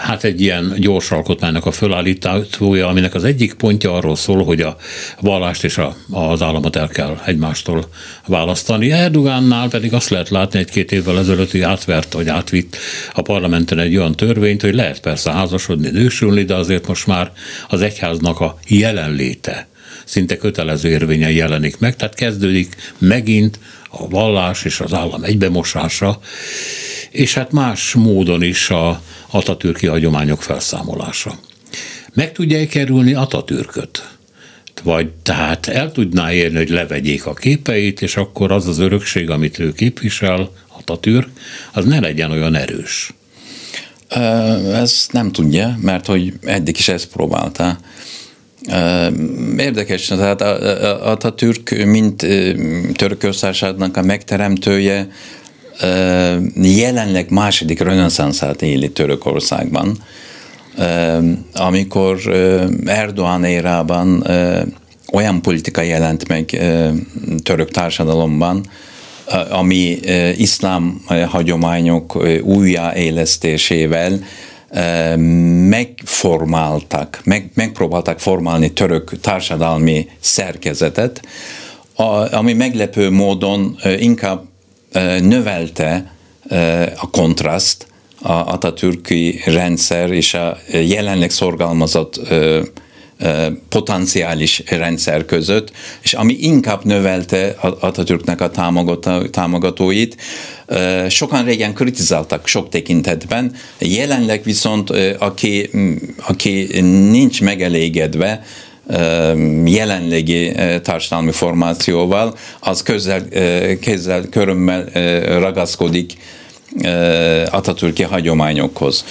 hát egy ilyen gyors alkotmánynak a fölállítója, aminek az egyik pontja arról szól, hogy a vallást és a, az államot el kell egymástól választani. Erdogánnál pedig azt lehet látni egy-két évvel ezelőtt, hogy átvert, vagy átvitt a parlamenten egy olyan törvényt, hogy lehet persze házasodni, nősülni, de azért most már az egyháznak a jelenléte szinte kötelező érvényen jelenik meg, tehát kezdődik megint a vallás és az állam egybemosása, és hát más módon is a Atatürki hagyományok felszámolása. Meg tudja kerülni Atatürköt? Vagy tehát el tudná érni, hogy levegyék a képeit, és akkor az az örökség, amit ő képvisel, Atatürk, az ne legyen olyan erős. Ez nem tudja, mert hogy eddig is ezt próbálta. Érdekes, tehát Atatürk, mint Törökországnak a megteremtője, jelenleg második reneszánszát éli Törökországban, amikor Erdoğan érában olyan politika jelent meg török társadalomban, ami iszlám hagyományok újjáélesztésével megformáltak, meg, megpróbáltak formálni török társadalmi szerkezetet, ami meglepő módon inkább növelte a kontraszt a Atatürki rendszer és a jelenleg szorgalmazott potenciális rendszer között, és ami inkább növelte Atatürknek a támogatóit, sokan régen kritizáltak sok tekintetben, jelenleg viszont aki, aki nincs megelégedve, jelenlegi társadalmi formációval, az közel, kézzel, körömmel ragaszkodik Atatürki hagyományokhoz.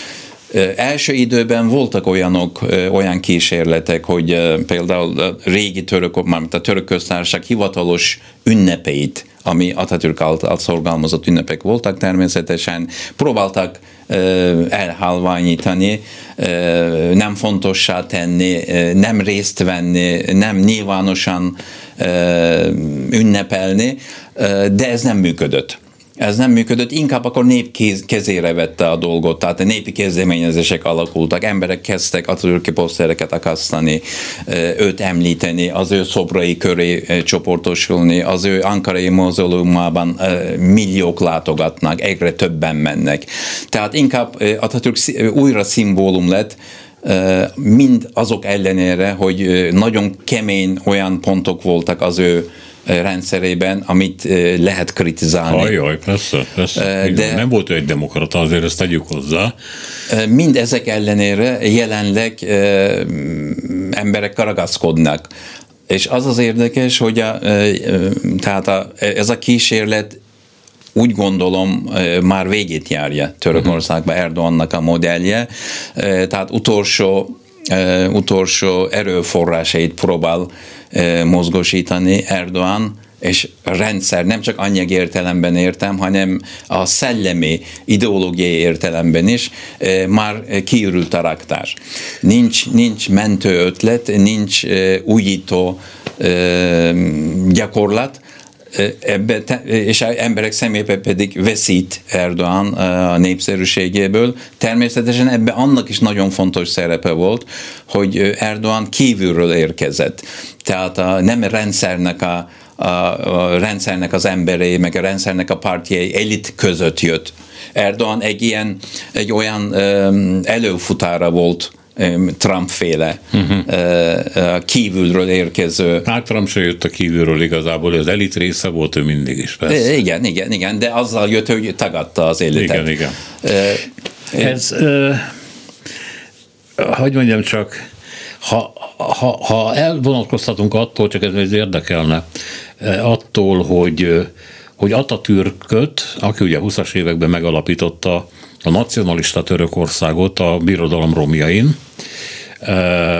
Első időben voltak olyanok, olyan kísérletek, hogy például a régi török, mármint a török köztársaság hivatalos ünnepeit, ami Atatürk által szorgalmazott ünnepek voltak természetesen, próbáltak elhalványítani, nem fontossá tenni, nem részt venni, nem nyilvánosan ünnepelni, de ez nem működött ez nem működött, inkább akkor nép kezére vette a dolgot, tehát a népi kezdeményezések alakultak, emberek kezdtek a türki posztereket akasztani, őt említeni, az ő szobrai köré csoportosulni, az ő ankarai mozolumában milliók látogatnak, egyre többen mennek. Tehát inkább Atatürk újra szimbólum lett, mind azok ellenére, hogy nagyon kemény olyan pontok voltak az ő rendszerében, amit lehet kritizálni. Ajaj, persze, persze. De nem volt ő egy demokrata, azért ezt tegyük hozzá. Mind ezek ellenére jelenleg emberek ragaszkodnak. És az az érdekes, hogy a, tehát a, ez a kísérlet úgy gondolom már végét járja Törökországban Erdogannak a modellje, tehát utolsó utolsó erőforrásait próbál mozgosítani Erdoğan, és rendszer nem csak anyag értelemben értem, hanem a szellemi, ideológiai értelemben is már kiürült a raktár. Nincs, nincs mentő ötlet, nincs újító gyakorlat, ebbe, és emberek szemébe pedig veszít Erdoğan a népszerűségéből. Természetesen ebbe annak is nagyon fontos szerepe volt, hogy Erdoğan kívülről érkezett. Tehát a, nem rendszernek a, a, a rendszernek az emberei, meg a rendszernek a pártjai elit között jött. Erdoğan egy ilyen, egy olyan előfutára volt Trump-féle uh-huh. kívülről érkező. Hát Trump se jött a kívülről igazából, az elit része volt ő mindig is, persze. Igen, igen, igen, de azzal jött, hogy tagadta az elitet. Igen, igen. Uh, Ez, uh, hogy mondjam csak, Ha, ha, ha elvonatkoztatunk attól, csak ez érdekelne, attól, hogy hogy Atatürköt, aki ugye 20-as években megalapította a nacionalista Törökországot a birodalom romjain,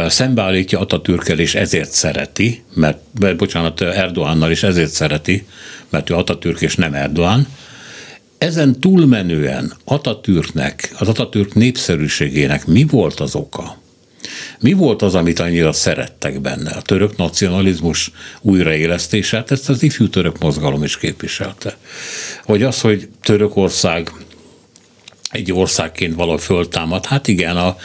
szembeállítja Atatürkkel, és ezért szereti, mert, bocsánat, Erdoánnal is ezért szereti, mert ő Atatürk és nem Erdoğan. Ezen túlmenően Atatürknek, az Atatürk népszerűségének mi volt az oka? Mi volt az, amit annyira szerettek benne? A török nacionalizmus újraélesztése, hát ezt az ifjú török mozgalom is képviselte. Hogy az, hogy Törökország egy országként valahogy föltámad. Hát igen, a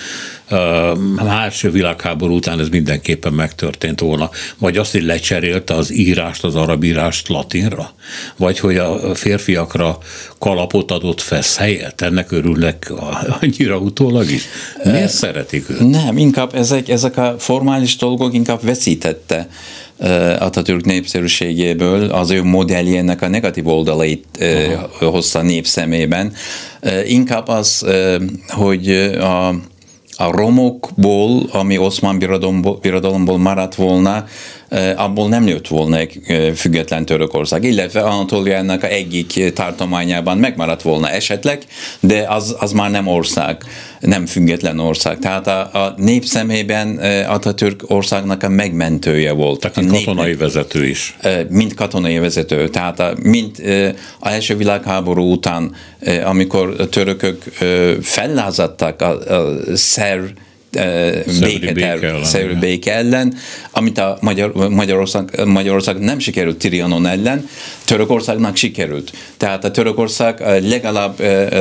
első világháború után ez mindenképpen megtörtént volna. Vagy azt, hogy lecserélte az írást, az arab írást latinra? Vagy hogy a férfiakra kalapot adott fesz helyet? Ennek örülnek annyira utólag is? Miért szeretik őt? Nem, inkább ezek, ezek a formális dolgok inkább veszítette Atatürk népszerűségéből az ő modelljének a negatív oldalait Aha. hozta nép szemében. Inkább az, hogy a, a romokból, ami birodalomból, birodalomból maradt volna, abból nem jött volna egy független Törökország, illetve Anatóliának a egyik tartományában megmaradt volna esetleg, de az, az már nem ország, nem független ország. Tehát a, a nép szemében Atatürk országnak a megmentője volt. Tehát mint katonai nép, vezető is. Mint katonai vezető. Tehát a, mint a első világháború után, amikor a törökök fellázadtak a, a szer béke, béke ellen, amit a Magyar, Magyarország, Magyarország nem sikerült Trianon ellen, Törökországnak sikerült. Tehát a Törökország legalább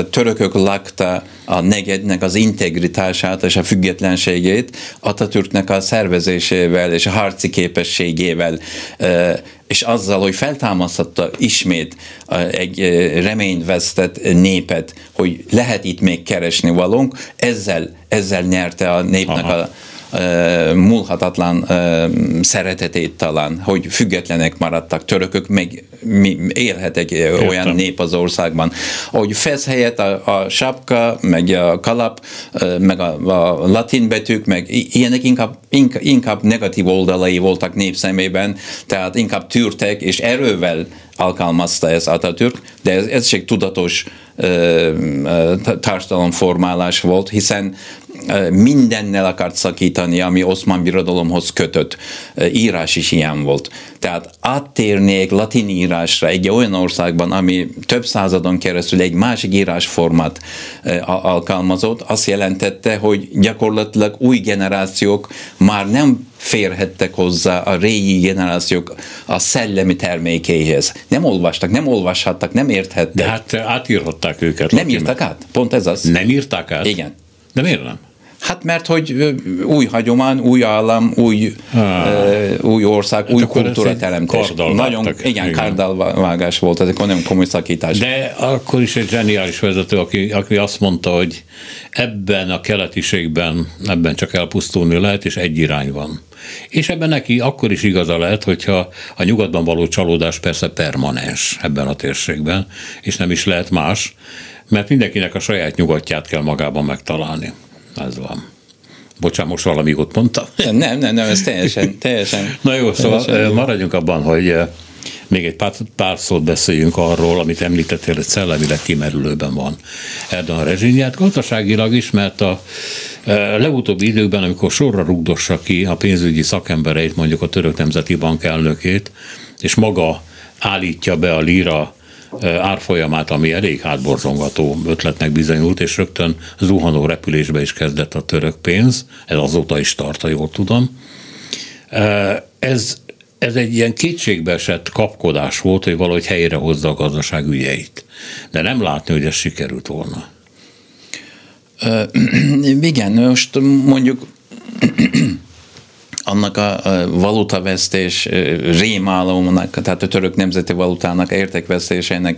törökök lakta a negednek az integritását és a függetlenségét Atatürknek a szervezésével és a harci képességével és azzal, hogy feltámasztotta ismét egy reményt vesztett népet, hogy lehet itt még keresni valónk, ezzel, ezzel nyerte a népnek Aha. a múlhatatlan szeretetét talán, hogy függetlenek maradtak törökök, meg élhet egy Értem. olyan nép az országban. Hogy fez helyett a, a sapka, meg a kalap, meg a, a latin betűk, meg ilyenek inkább, inkább negatív oldalai voltak népszemében, tehát inkább tűrtek, és erővel alkalmazta ez Atatürk, de ez, ez egy tudatos társadalomformálás volt, hiszen mindennel akart szakítani, ami Oszmán birodalomhoz kötött. Írás is ilyen volt. Tehát áttérnék latin írásra egy olyan országban, ami több századon keresztül egy másik írásformát alkalmazott, azt jelentette, hogy gyakorlatilag új generációk már nem férhettek hozzá a régi generációk a szellemi termékéhez. Nem olvastak, nem olvashattak, nem érthettek. De hát átírhatták őket. Nem írtak át, pont ez az. Nem írták át? Igen. De miért nem? Hát mert hogy új hagyomány, új állam, új, uh, új ország, hát új kultúra teremtés. Nagyon, igen, igen. kárdalvágás volt, ez egy nagyon komoly szakítás. De akkor is egy zseniális vezető, aki, aki azt mondta, hogy ebben a keletiségben, ebben csak elpusztulni lehet, és egy irány van. És ebben neki akkor is igaza lehet, hogyha a nyugatban való csalódás persze permanens ebben a térségben, és nem is lehet más, mert mindenkinek a saját nyugatját kell magában megtalálni. Ez van. Bocsánat, most valami ott mondtam. Nem, nem, nem, ez teljesen, teljesen. [LAUGHS] Na jó, szóval teljesen szóval maradjunk abban, hogy még egy pár, pár szót beszéljünk arról, amit említettél, hogy szellemileg kimerülőben van Erdogan rezsimje. Hát gazdaságilag is, mert a legutóbbi időkben, amikor sorra rugdossa ki a pénzügyi szakembereit, mondjuk a Török Nemzeti Bank elnökét, és maga állítja be a lira árfolyamát, ami elég hátborzongató ötletnek bizonyult, és rögtön zuhanó repülésbe is kezdett a török pénz, ez azóta is tart, ha jól tudom. Ez, ez egy ilyen kétségbeesett kapkodás volt, hogy valahogy helyre hozza a gazdaság ügyeit. De nem látni, hogy ez sikerült volna. [CLEARS THROAT] igen, most mondjuk annak a valutavesztés rémálomnak, tehát a török nemzeti valutának értékvesztésének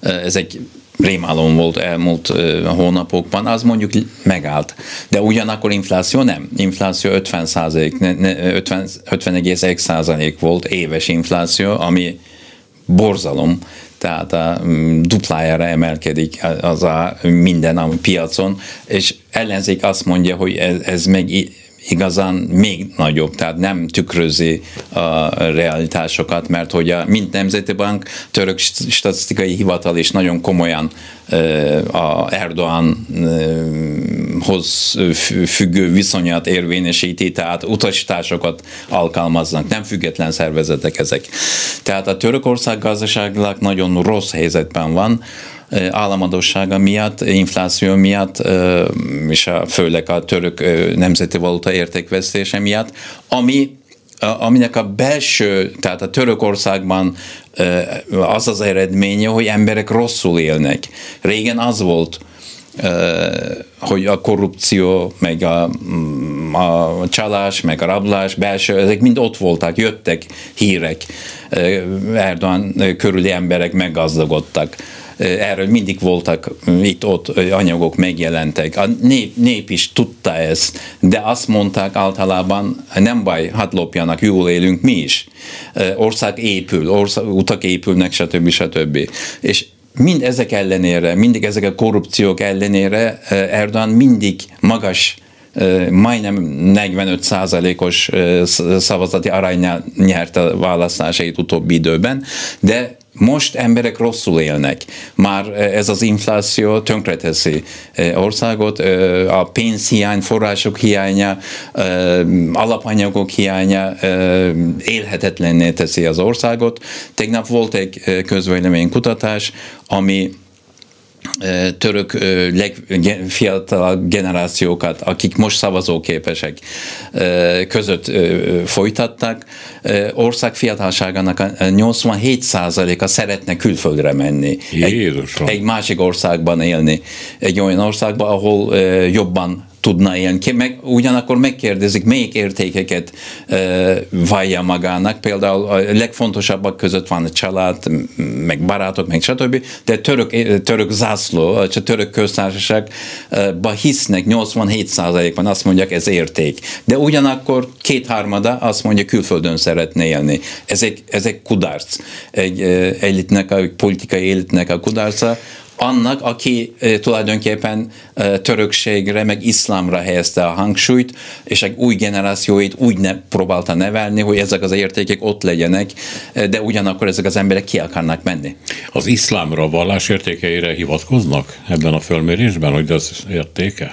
ez egy rémálom volt elmúlt hónapokban, az mondjuk megállt. De ugyanakkor infláció nem. Infláció 50 százalék, 50, 50,1% volt éves infláció, ami borzalom tehát a duplájára emelkedik az a minden a piacon, és ellenzék azt mondja, hogy ez, ez meg igazán még nagyobb, tehát nem tükrözi a realitásokat, mert hogy a mint Nemzeti Bank, török statisztikai hivatal is nagyon komolyan a Erdoğanhoz függő viszonyat érvényesíti, tehát utasításokat alkalmaznak, nem független szervezetek ezek. Tehát a Törökország gazdaságilag nagyon rossz helyzetben van, államadossága miatt, infláció miatt, és a, főleg a török nemzeti valuta értékvesztése miatt, ami aminek a belső, tehát a Törökországban az az eredménye, hogy emberek rosszul élnek. Régen az volt, hogy a korrupció, meg a, mm, a csalás, meg a rablás, belső, ezek mind ott voltak, jöttek hírek, Erdogan körüli emberek meggazdagodtak erről mindig voltak itt-ott anyagok megjelentek. A nép, nép is tudta ezt, de azt mondták általában, nem baj, hát lopjanak, jól élünk mi is. Ország épül, ország, utak épülnek, stb. stb. És mind ezek ellenére, mindig ezek a korrupciók ellenére Erdogan mindig magas majdnem 45 os szavazati arányjal nyerte a választásait utóbbi időben, de most emberek rosszul élnek. Már ez az infláció tönkreteszi országot, a pénzhiány, források hiánya, alapanyagok hiánya élhetetlenné teszi az országot. Tegnap volt egy közvéleménykutatás, ami török legfiatalabb generációkat, akik most szavazóképesek között folytatták, ország fiatalságának a 87%-a szeretne külföldre menni. Egy, egy másik országban élni. Egy olyan országban, ahol jobban tudna élni. Meg, ugyanakkor megkérdezik, melyik értékeket uh, vallja magának. Például a legfontosabbak között van a család, meg barátok, meg stb. De török, török zászló, a török köztársaságba hisznek 87%-ban, azt mondják, ez érték. De ugyanakkor kétharmada azt mondja, külföldön szeretne élni. Ez egy, ez egy kudarc. Egy elitnek, a politikai elitnek a kudarca, annak, aki tulajdonképpen törökségre, meg iszlámra helyezte a hangsúlyt, és egy új generációit úgy ne, próbálta nevelni, hogy ezek az értékek ott legyenek, de ugyanakkor ezek az emberek ki akarnak menni. Az iszlámra, vallás értékeire hivatkoznak ebben a fölmérésben, hogy az értéke?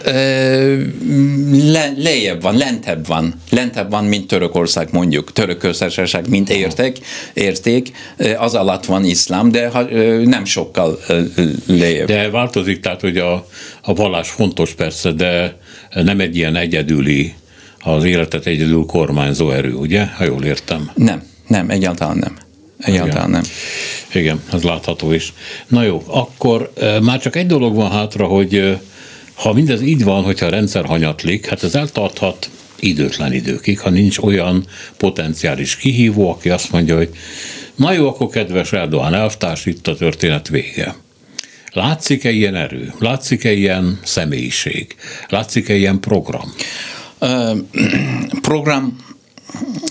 Le, lejjebb van, lentebb van. Lentebb van, mint Törökország mondjuk. Török köztársaság, mint érték, érték, az alatt van iszlám, de nem sokkal lejjebb. De változik, tehát hogy a, a vallás fontos persze, de nem egy ilyen egyedüli, az életet egyedül kormányzó erő, ugye? Ha jól értem. Nem, nem, egyáltalán nem. Egyáltalán nem. Igen, ez látható is. Na jó, akkor már csak egy dolog van hátra, hogy ha mindez így van, hogyha a rendszer hanyatlik, hát ez eltarthat időtlen időkig, ha nincs olyan potenciális kihívó, aki azt mondja, hogy na jó, akkor kedves Erdoğan elvtárs, itt a történet vége. Látszik-e ilyen erő? Látszik-e ilyen személyiség? Látszik-e ilyen program? [CLEARS THROAT] Program,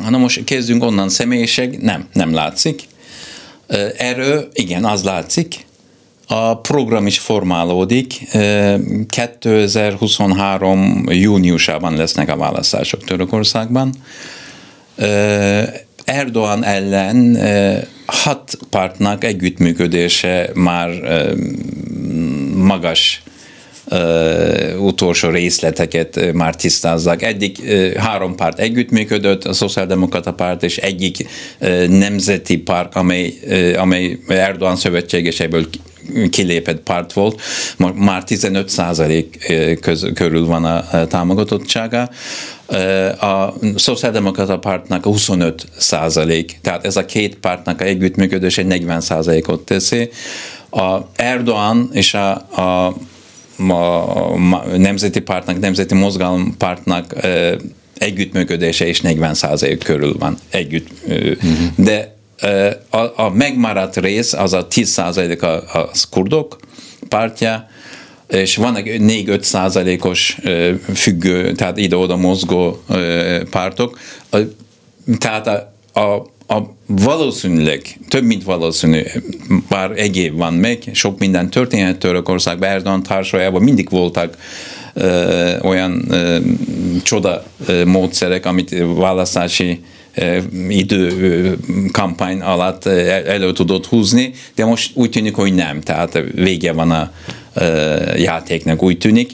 na most kezdünk onnan személyiség, nem, nem látszik. Erő, igen, az látszik. A program is formálódik. 2023. júniusában lesznek a választások Törökországban. Erdoğan ellen hat pártnak együttműködése már magas utolsó részleteket már tisztázzák. Eddig három párt együttműködött, a Szociáldemokrata párt és egyik nemzeti párt, amely, amely Erdogan szövetségeseiből kilépett párt volt, már 15 százalék körül van a támogatottsága. A Szociáldemokrata pártnak 25 százalék, tehát ez a két pártnak a együttműködése 40 százalékot teszi. A Erdogan és a, a a nemzeti pártnak, nemzeti mozgalompártnak együttműködése is 40 körül van együtt. Uh-huh. De a, a megmaradt rész, az a 10 százalék a, a kurdok pártja, és van egy 4-5 százalékos függő, tehát ide-oda mozgó pártok. Tehát a, a a valószínűleg, több mint valószínű, bár egy év van meg, sok minden történhet Törökországban, Erdogan társaságban mindig voltak olyan csoda módszerek, amit választási idő kampány alatt elő tudott húzni, de most úgy tűnik, hogy nem, tehát vége van a játéknak, úgy tűnik.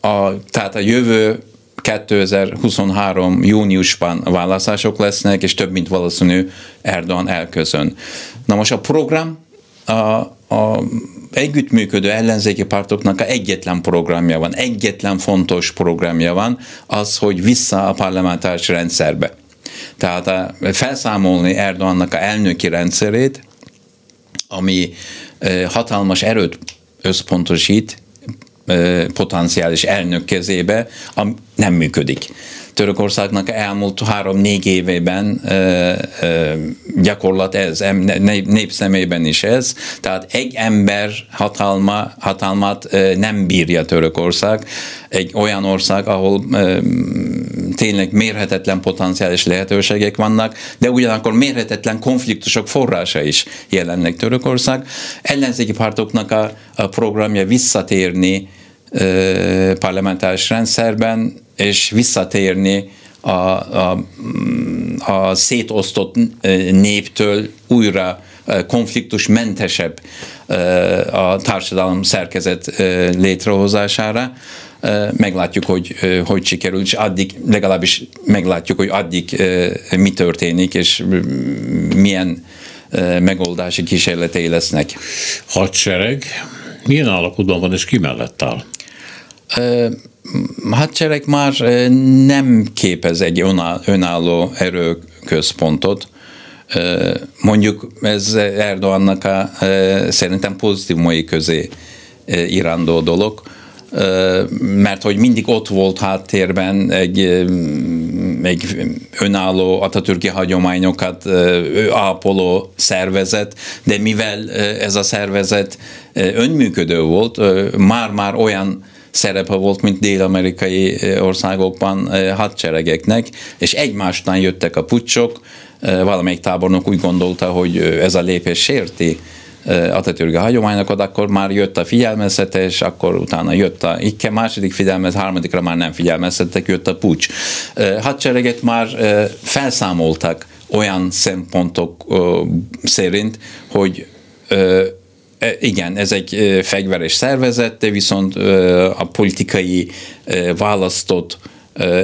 A, tehát a jövő 2023. júniusban választások lesznek, és több mint valószínű Erdogan elközön. Na most a program a, a együttműködő ellenzéki pártoknak egyetlen programja van, egyetlen fontos programja van, az, hogy vissza a parlamentáris rendszerbe. Tehát a, felszámolni Erdogannak a elnöki rendszerét, ami hatalmas erőt összpontosít potenciális elnök kezébe, nem működik. Törökországnak elmúlt három-négy évében gyakorlat ez, népszemében is ez, tehát egy ember hatalma, hatalmat nem bírja Törökország, egy olyan ország, ahol tényleg mérhetetlen potenciális lehetőségek vannak, de ugyanakkor mérhetetlen konfliktusok forrása is jelennek Törökország. Ellenzéki pártoknak a, a programja visszatérni parlamentáris rendszerben, és visszatérni a, a, a szétosztott néptől újra konfliktusmentesebb a társadalom szerkezet létrehozására. Meglátjuk, hogy hogy sikerül, és addig legalábbis meglátjuk, hogy addig mi történik, és milyen megoldási kísérletei lesznek. Hadsereg milyen állapotban van, és ki mellett áll? Hadsereg már nem képez egy önálló erőközpontot. Mondjuk ez Erdogannak a szerintem pozitívumai közé irándó dolog, mert hogy mindig ott volt háttérben egy, egy önálló atatürki hagyományokat ápoló szervezet, de mivel ez a szervezet önműködő volt, már-már olyan szerepe volt, mint dél-amerikai országokban hadseregeknek, és egymásnál jöttek a pucsok, valamelyik tábornok úgy gondolta, hogy ez a lépés sérti Atatürk hagyományokat, akkor már jött a figyelmeztetés, akkor utána jött a ikke, második figyelmez, harmadikra már nem figyelmeztettek, jött a pucs. Hadsereget már felszámoltak olyan szempontok szerint, hogy igen, ez egy fegyveres szervezet, de viszont a politikai választott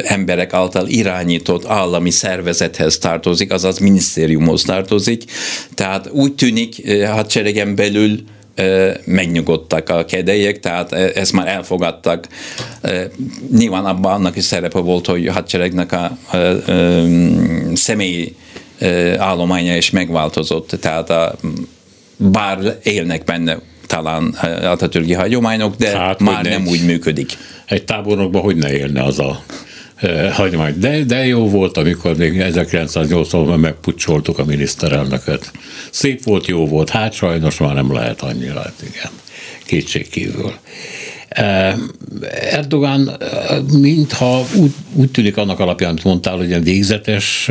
emberek által irányított állami szervezethez tartozik, azaz minisztériumhoz tartozik. Tehát úgy tűnik hadseregen belül megnyugodtak a kedélyek, tehát ezt már elfogadtak. Nyilván abban annak is szerepe volt, hogy a hadseregnek a, a személyi állománya is megváltozott, tehát a bár élnek benne talán Atatürki hagyományok, de hát, már nem úgy működik. Egy tábornokban hogy ne élne az a e, hagyomány. De, de jó volt, amikor még 1980-ban megpucsoltuk a miniszterelnököt. Szép volt, jó volt, hát sajnos már nem lehet annyira, hát igen, kétség kívül. Erdogan, mintha úgy, úgy tűnik annak alapján, amit mondtál, hogy ilyen végzetes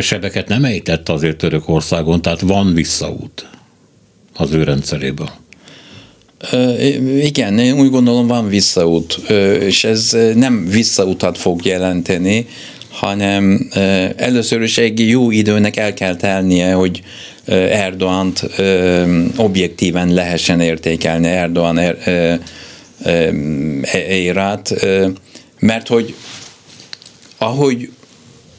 sebeket nem ejtett azért Törökországon, tehát van visszaút az ő rendszeréből. Igen, én úgy gondolom van visszaút, és ez nem visszautat fog jelenteni, hanem először is egy jó időnek el kell telnie, hogy Erdoğant objektíven lehessen értékelni, Erdoğan érát, mert hogy ahogy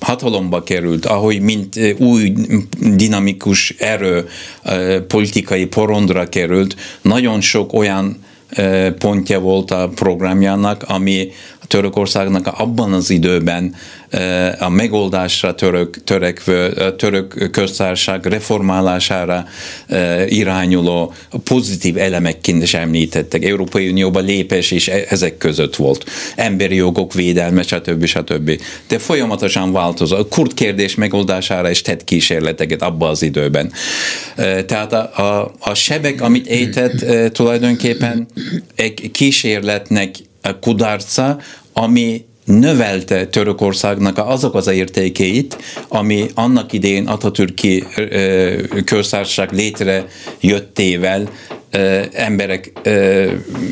hatalomba került, ahogy mint új dinamikus erő politikai porondra került, nagyon sok olyan pontja volt a programjának, ami a Törökországnak abban az időben a megoldásra török, törekvő, török köztársaság reformálására irányuló pozitív elemekként is említettek. Európai Unióba lépés is e, ezek között volt. Emberi jogok védelme, stb. stb. De folyamatosan változó. A kurd kérdés megoldására is tett kísérleteket abban az időben. Tehát a, a, a sebek, amit étett tulajdonképpen egy kísérletnek kudarca, ami növelte Törökországnak azok az értékeit, ami annak idején Atatürki köztársaság létrejöttével emberek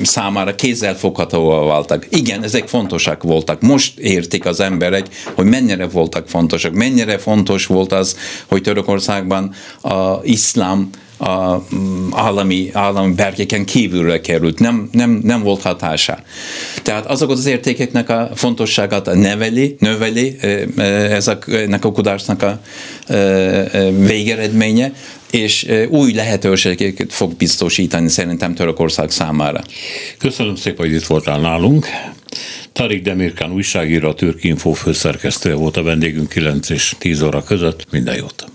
számára kézzelfoghatóvá váltak. Igen, ezek fontosak voltak. Most értik az emberek, hogy mennyire voltak fontosak, mennyire fontos volt az, hogy Törökországban a iszlám a mm, állami, állami berkeken kívülre került, nem, nem, nem volt hatása. Tehát azokat az értékeknek a fontosságát növeli, növeli ez a, kudarcnak a végeredménye, és új lehetőségeket fog biztosítani szerintem Törökország számára. Köszönöm szépen, hogy itt voltál nálunk. Tarik Demirkán újságíró, a Türk Info főszerkesztője volt a vendégünk 9 és 10 óra között. Minden jót!